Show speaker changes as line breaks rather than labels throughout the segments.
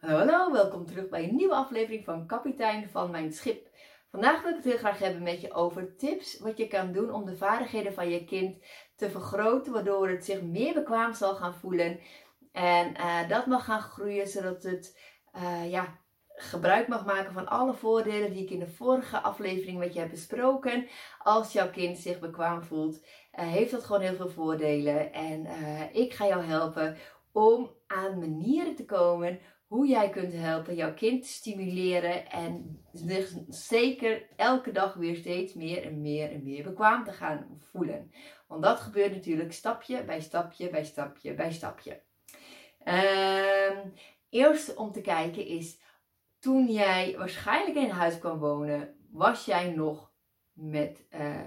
Hallo, welkom terug bij een nieuwe aflevering van Kapitein van Mijn Schip. Vandaag wil ik het heel graag hebben met je over tips wat je kan doen om de vaardigheden van je kind te vergroten, waardoor het zich meer bekwaam zal gaan voelen en uh, dat mag gaan groeien, zodat het uh, ja, gebruik mag maken van alle voordelen die ik in de vorige aflevering met je heb besproken. Als jouw kind zich bekwaam voelt, uh, heeft dat gewoon heel veel voordelen. En ik ga jou helpen om aan manieren te komen hoe jij kunt helpen jouw kind te stimuleren en zich zeker elke dag weer steeds meer en meer en meer bekwaam te gaan voelen. Want dat gebeurt natuurlijk stapje bij stapje bij stapje bij stapje. Um, eerst om te kijken is, toen jij waarschijnlijk in huis kwam wonen, was jij nog met uh,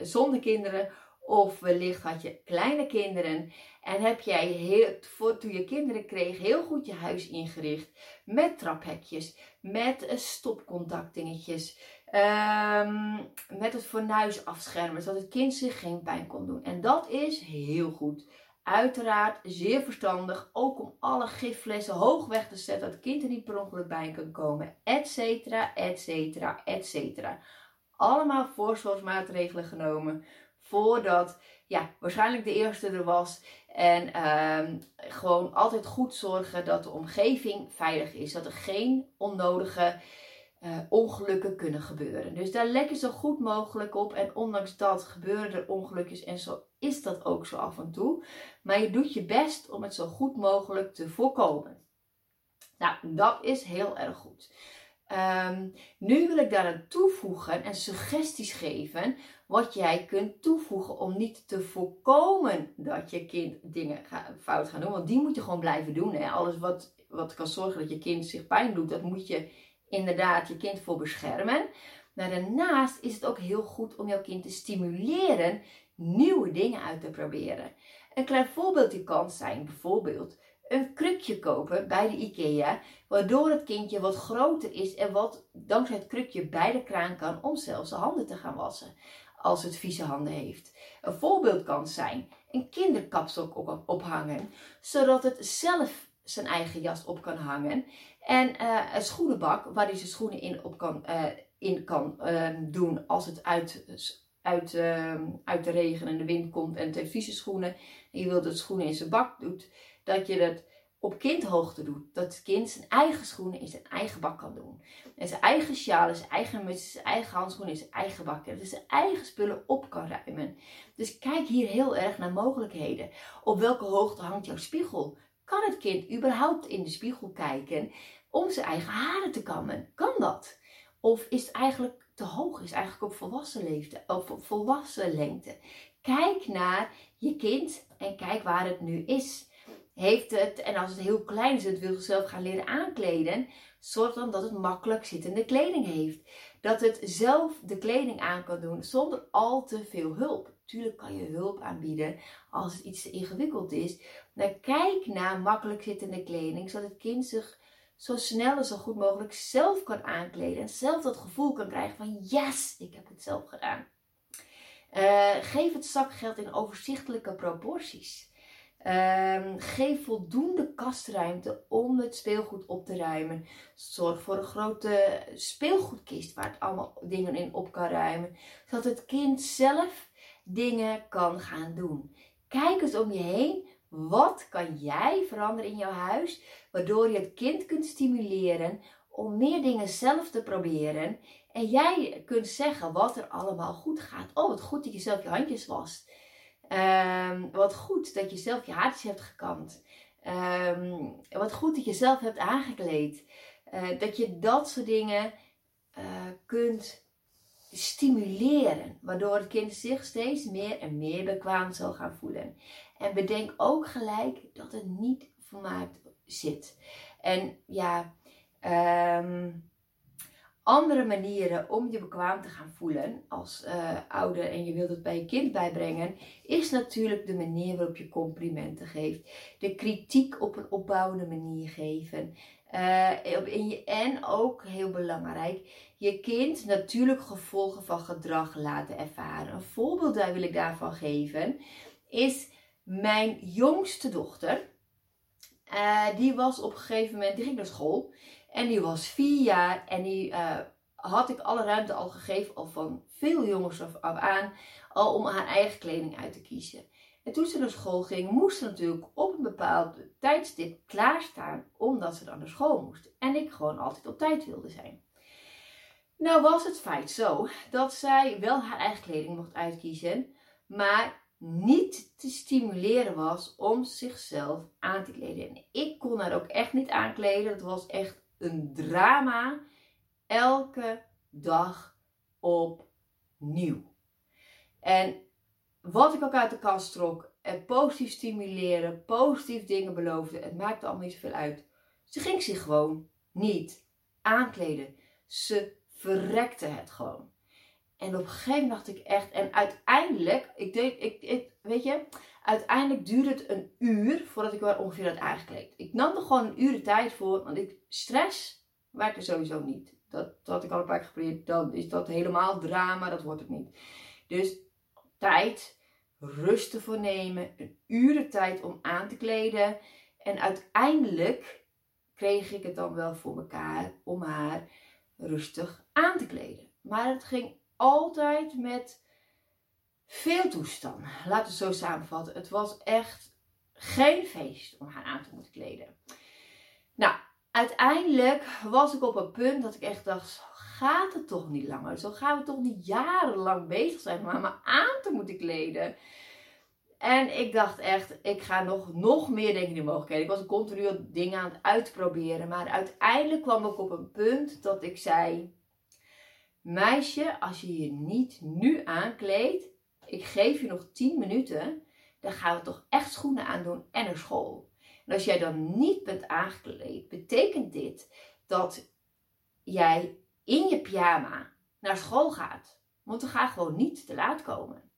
zonder kinderen of wellicht had je kleine kinderen en heb jij heel, voor, toen je kinderen kreeg heel goed je huis ingericht. Met traphekjes, met stopcontactdingetjes, um, met het fornuis afschermen, zodat het kind zich geen pijn kon doen. En dat is heel goed. Uiteraard zeer verstandig, ook om alle giftflessen hoog weg te zetten, dat het kind er niet per ongeluk bij kan komen, etcetera, etcetera, etcetera. Allemaal voorzorgsmaatregelen genomen voordat ja, waarschijnlijk de eerste er was. En uh, gewoon altijd goed zorgen dat de omgeving veilig is. Dat er geen onnodige uh, ongelukken kunnen gebeuren. Dus daar let je zo goed mogelijk op. En ondanks dat gebeuren er ongelukjes en zo is dat ook zo af en toe. Maar je doet je best om het zo goed mogelijk te voorkomen. Nou, dat is heel erg goed. Um, nu wil ik daar aan toevoegen en suggesties geven wat jij kunt toevoegen om niet te voorkomen dat je kind dingen fout gaat doen. Want die moet je gewoon blijven doen. Hè? Alles wat, wat kan zorgen dat je kind zich pijn doet, dat moet je inderdaad je kind voor beschermen. Maar daarnaast is het ook heel goed om jouw kind te stimuleren nieuwe dingen uit te proberen. Een klein voorbeeldje kan zijn bijvoorbeeld een krukje kopen bij de IKEA, waardoor het kindje wat groter is en wat dankzij het krukje bij de kraan kan om zelfs de handen te gaan wassen als het vieze handen heeft. Een voorbeeld kan zijn een kinderkapstok ophangen, zodat het zelf zijn eigen jas op kan hangen. En uh, een schoenenbak waar hij zijn schoenen in, op kan, uh, in kan uh, doen als het uit, uit, ehm, uit de regen en de wind komt en het vieze schoenen. En je wilt dat schoenen in zijn bak doet, dat je dat op kindhoogte doet. Dat het kind zijn eigen schoenen in zijn eigen bak kan doen. En zijn eigen sjaal, zijn eigen muts, zijn eigen handschoenen in zijn eigen bak. Dus zijn eigen spullen op kan ruimen. Dus kijk hier heel erg naar mogelijkheden. Op welke hoogte hangt jouw spiegel? Kan het kind überhaupt in de spiegel kijken om zijn eigen haren te kammen? Kan dat? Of is het eigenlijk te hoog? Is het eigenlijk op volwassen op volwassen lengte? Kijk naar je kind en kijk waar het nu is heeft het, en als het heel klein is het wil zichzelf gaan leren aankleden, zorg dan dat het makkelijk zittende kleding heeft. Dat het zelf de kleding aan kan doen zonder al te veel hulp. Tuurlijk kan je hulp aanbieden als het iets te ingewikkeld is. Maar kijk naar makkelijk zittende kleding, zodat het kind zich zo snel en zo goed mogelijk zelf kan aankleden. En zelf dat gevoel kan krijgen van yes, ik heb het zelf gedaan. Uh, geef het zakgeld in overzichtelijke proporties. Um, geef voldoende kastruimte om het speelgoed op te ruimen. Zorg voor een grote speelgoedkist waar het allemaal dingen in op kan ruimen. Zodat het kind zelf dingen kan gaan doen. Kijk eens om je heen. Wat kan jij veranderen in jouw huis? Waardoor je het kind kunt stimuleren om meer dingen zelf te proberen. En jij kunt zeggen wat er allemaal goed gaat. Oh, wat goed dat je zelf je handjes wast. Um, wat goed dat je zelf je haartjes hebt gekant. Um, wat goed dat je zelf hebt aangekleed. Uh, dat je dat soort dingen uh, kunt stimuleren. Waardoor het kind zich steeds meer en meer bekwaam zal gaan voelen. En bedenk ook gelijk dat het niet volmaakt zit. En ja, um, andere manieren om je bekwaam te gaan voelen als uh, ouder en je wilt het bij je kind bijbrengen, is natuurlijk de manier waarop je complimenten geeft. De kritiek op een opbouwende manier geven. Uh, en ook heel belangrijk, je kind natuurlijk gevolgen van gedrag laten ervaren. Een voorbeeld daar wil ik daarvan geven is mijn jongste dochter. uh, die was op een gegeven moment, die ging naar school. En die was vier jaar en die uh, had ik alle ruimte al gegeven, al van veel jongens af, aan, al om haar eigen kleding uit te kiezen. En toen ze naar school ging, moest ze natuurlijk op een bepaald tijdstip klaarstaan, omdat ze dan naar school moest. En ik gewoon altijd op tijd wilde zijn. Nou was het feit zo dat zij wel haar eigen kleding mocht uitkiezen, maar niet te stimuleren was om zichzelf aan te kleden. En ik kon haar ook echt niet aankleden. Het was echt een drama. Elke dag opnieuw. En wat ik ook uit de kast trok, en positief stimuleren, positief dingen beloofde, het maakte allemaal niet zoveel uit. Ze ging zich gewoon niet aankleden. Ze verrekte het gewoon. En op een gegeven moment dacht ik echt, en uiteindelijk, ik deed, ik, ik, weet je, uiteindelijk duurde het een uur voordat ik wel ongeveer had aangekleed. Ik nam er gewoon een uur tijd voor, want ik, stress werkte sowieso niet. Dat, dat had ik al een paar keer geprobeerd, dan is dat helemaal drama, dat wordt het niet. Dus tijd, rust voor nemen, een uur tijd om aan te kleden. En uiteindelijk kreeg ik het dan wel voor elkaar om haar rustig aan te kleden. Maar het ging altijd met veel toestand. Laten we het zo samenvatten. Het was echt geen feest om haar aan te moeten kleden. Nou, uiteindelijk was ik op een punt dat ik echt dacht: gaat het toch niet langer? Zo gaan we toch niet jarenlang bezig zijn om haar maar aan te moeten kleden. En ik dacht echt, ik ga nog, nog meer denken in de mogelijkheden. Ik was continu dingen aan het uitproberen. Maar uiteindelijk kwam ik op een punt dat ik zei: Meisje, als je je niet nu aankleedt, ik geef je nog 10 minuten, dan gaan we toch echt schoenen aandoen en naar school. En als jij dan niet bent aangekleed, betekent dit dat jij in je pyjama naar school gaat. Want we gaan gewoon niet te laat komen.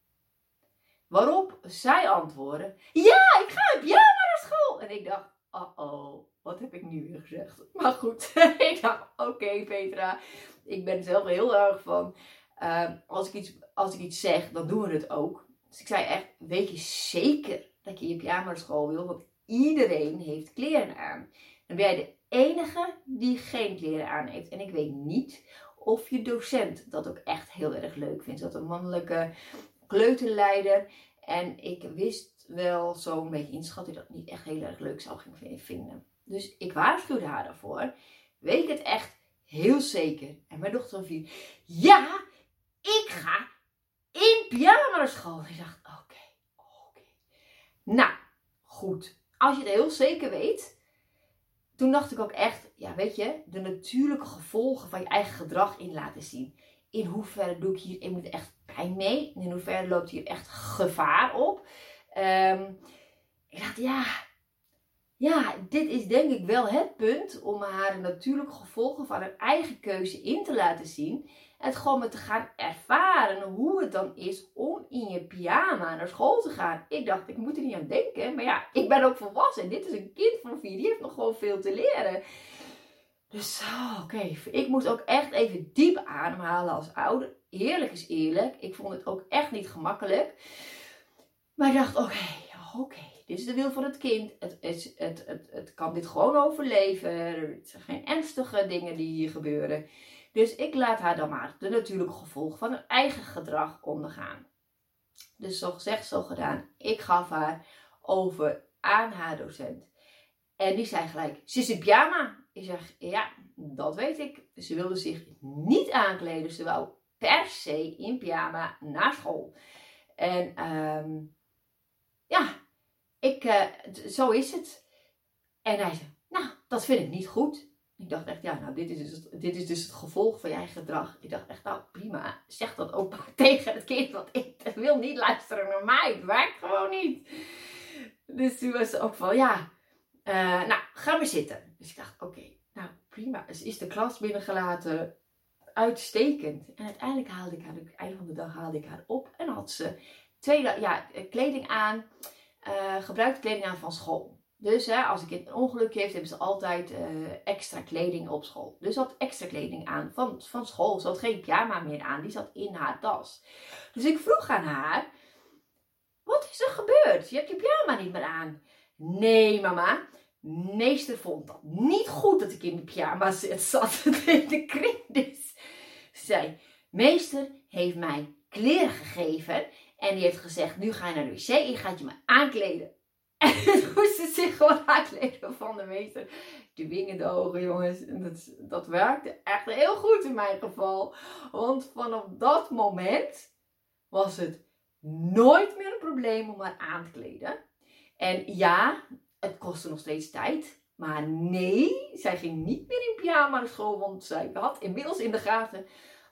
Waarop zij antwoordde: Ja, ik ga in pyjama naar school. En ik dacht: Oh oh, wat heb ik nu weer gezegd? Maar goed, ik dacht: Oké, Petra, ik ben zelf heel erg van. Uh, als, ik iets, als ik iets zeg, dan doen we het ook. Dus ik zei echt: Weet je zeker dat je je pyjama naar school wil? Want iedereen heeft kleren aan. Dan ben jij de enige die geen kleren aan heeft. En ik weet niet of je docent dat ook echt heel erg leuk vindt. Dat een mannelijke kleuterleider. En ik wist wel zo'n beetje inschat dat dat niet echt heel erg leuk zou vinden. Dus ik waarschuwde haar daarvoor. Weet ik het echt heel zeker. En mijn dochter viel. Ja, ik ga in pyjama naar school. Ik dacht, oké, oké. Nou, goed. Als je het heel zeker weet. Toen dacht ik ook echt, ja weet je, de natuurlijke gevolgen van je eigen gedrag in laten zien. In hoeverre doe ik hier, ik moet echt pijn mee? In hoeverre loopt hier echt gevaar op? Um, ik dacht, ja, ja, dit is denk ik wel het punt om haar de natuurlijke gevolgen van haar eigen keuze in te laten zien. En gewoon met te gaan ervaren hoe het dan is om in je pyjama naar school te gaan. Ik dacht, ik moet er niet aan denken. Maar ja, ik ben ook volwassen. Dit is een kind van vier. Die heeft nog gewoon veel te leren. Dus oké, ik moest ook echt even diep ademhalen als ouder. Eerlijk is eerlijk. Ik vond het ook echt niet gemakkelijk. Maar ik dacht, oké, oké. Dit is de wil van het kind. Het, het, het, het, het kan dit gewoon overleven. Er zijn geen ernstige dingen die hier gebeuren. Dus ik laat haar dan maar de natuurlijke gevolgen van haar eigen gedrag ondergaan. Dus zo gezegd, zo gedaan. Ik gaf haar over aan haar docent. En die zei gelijk, ze is in pyjama. Ik zeg, ja, dat weet ik. Ze wilde zich niet aankleden. Ze wou per se in pyjama naar school. En um, ja, ik, uh, zo is het. En hij zei, nou, dat vind ik niet goed. Ik dacht echt, ja, nou, dit is, dus, dit is dus het gevolg van je eigen gedrag. Ik dacht echt, nou, prima. Zeg dat ook tegen het kind, want ik wil niet luisteren naar mij. Het werkt gewoon niet. Dus toen was ze ook van, ja, uh, nou, ga maar zitten. Dus ik dacht, oké, nou, prima. Ze is de klas binnengelaten. Uitstekend. En uiteindelijk haalde ik haar, het einde van de dag haalde ik haar op. En had ze twee, ja, kleding aan. Uh, gebruikte kleding aan van school. Dus hè, als ik een ongeluk heeft, hebben ze altijd uh, extra kleding op school. Dus had extra kleding aan van, van school. Ze had geen pyjama meer aan, die zat in haar tas. Dus ik vroeg aan haar: Wat is er gebeurd? Je hebt je pyjama niet meer aan. Nee, mama, Meester vond dat niet goed dat ik in de pyjama zat in de kring. Zei, meester heeft mij kleren gegeven. En die heeft gezegd, nu ga je naar de wc en je gaat je me aankleden. En toen moest ze zich gewoon aankleden van de meester. Dwingende ogen, jongens. En dat, dat werkte echt heel goed in mijn geval. Want vanaf dat moment was het nooit meer een probleem om haar aan te kleden. En ja, het kostte nog steeds tijd. Maar nee, zij ging niet meer in pyjama naar school. Want zij had inmiddels in de gaten.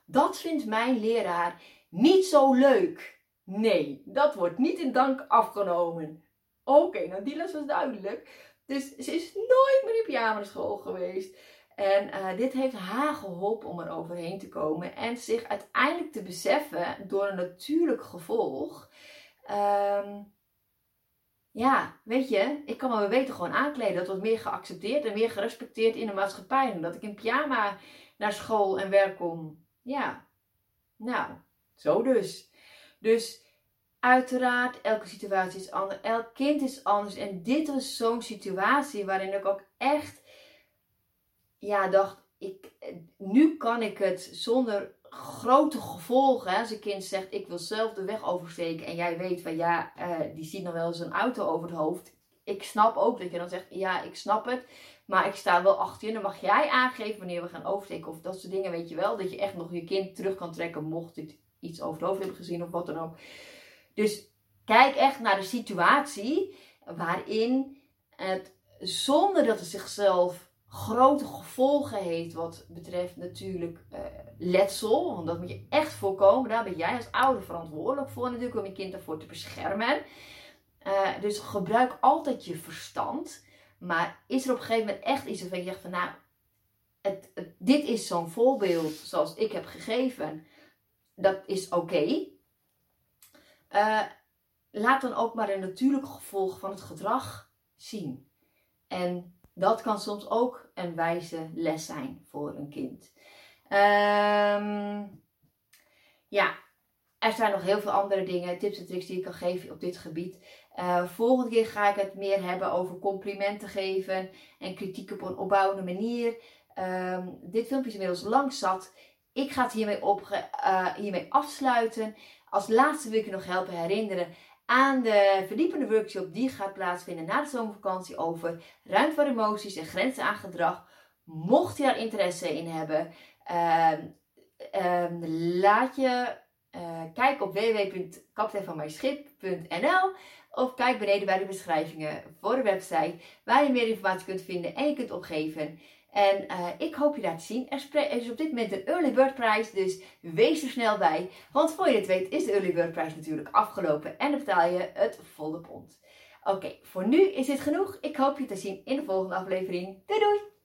Dat vindt mijn leraar niet zo leuk. Nee, dat wordt niet in dank afgenomen. Oké, nou die les was duidelijk. Dus ze is nooit meer in pyjama naar school geweest. En uh, dit heeft haar geholpen om er overheen te komen. En zich uiteindelijk te beseffen door een natuurlijk gevolg. Um, ja, weet je, ik kan me beter gewoon aankleden. Dat wordt meer geaccepteerd en meer gerespecteerd in de maatschappij. En dat ik in pyjama naar school en werk kom. Ja, nou, zo dus. Dus uiteraard, elke situatie is anders. Elk kind is anders. En dit was zo'n situatie waarin ik ook echt, ja, dacht, ik, nu kan ik het zonder grote gevolgen. Als een kind zegt, ik wil zelf de weg oversteken. En jij weet van, ja, uh, die ziet nog wel eens een auto over het hoofd. Ik snap ook dat je dan zegt, ja, ik snap het. Maar ik sta wel achter je. Dan mag jij aangeven wanneer we gaan oversteken. Of dat soort dingen, weet je wel. Dat je echt nog je kind terug kan trekken. Mocht dit iets over het hoofd hebben gezien of wat dan ook. Dus kijk echt naar de situatie waarin het zonder dat het zichzelf grote gevolgen heeft wat betreft natuurlijk uh, letsel. Want dat moet je echt voorkomen. Daar ben jij als ouder verantwoordelijk voor natuurlijk om je kind ervoor te beschermen. Uh, dus gebruik altijd je verstand. Maar is er op een gegeven moment echt iets waarvan je zegt van nou, dit is zo'n voorbeeld zoals ik heb gegeven. Dat is oké. Uh, laat dan ook maar een natuurlijk gevolg van het gedrag zien. En dat kan soms ook een wijze les zijn voor een kind. Um, ja, er zijn nog heel veel andere dingen, tips en tricks die ik kan geven op dit gebied. Uh, volgende keer ga ik het meer hebben over complimenten geven en kritiek op een opbouwende manier. Um, dit filmpje is inmiddels lang zat. Ik ga het hiermee, uh, hiermee afsluiten. Als laatste wil ik je nog helpen herinneren aan de verdiepende workshop die gaat plaatsvinden na de zomervakantie over ruimte voor emoties en grenzen aan gedrag. Mocht je daar interesse in hebben, uh, uh, laat je uh, kijken op www.kapiteinvanmijnschip.nl of kijk beneden bij de beschrijvingen voor de website waar je meer informatie kunt vinden en je kunt opgeven. En uh, ik hoop je daar te zien. Er is op dit moment een early bird prijs, dus wees er snel bij. Want voor je het weet is de early bird prijs natuurlijk afgelopen en dan betaal je het volle pond. Oké, voor nu is dit genoeg. Ik hoop je te zien in de volgende aflevering. Doei doei!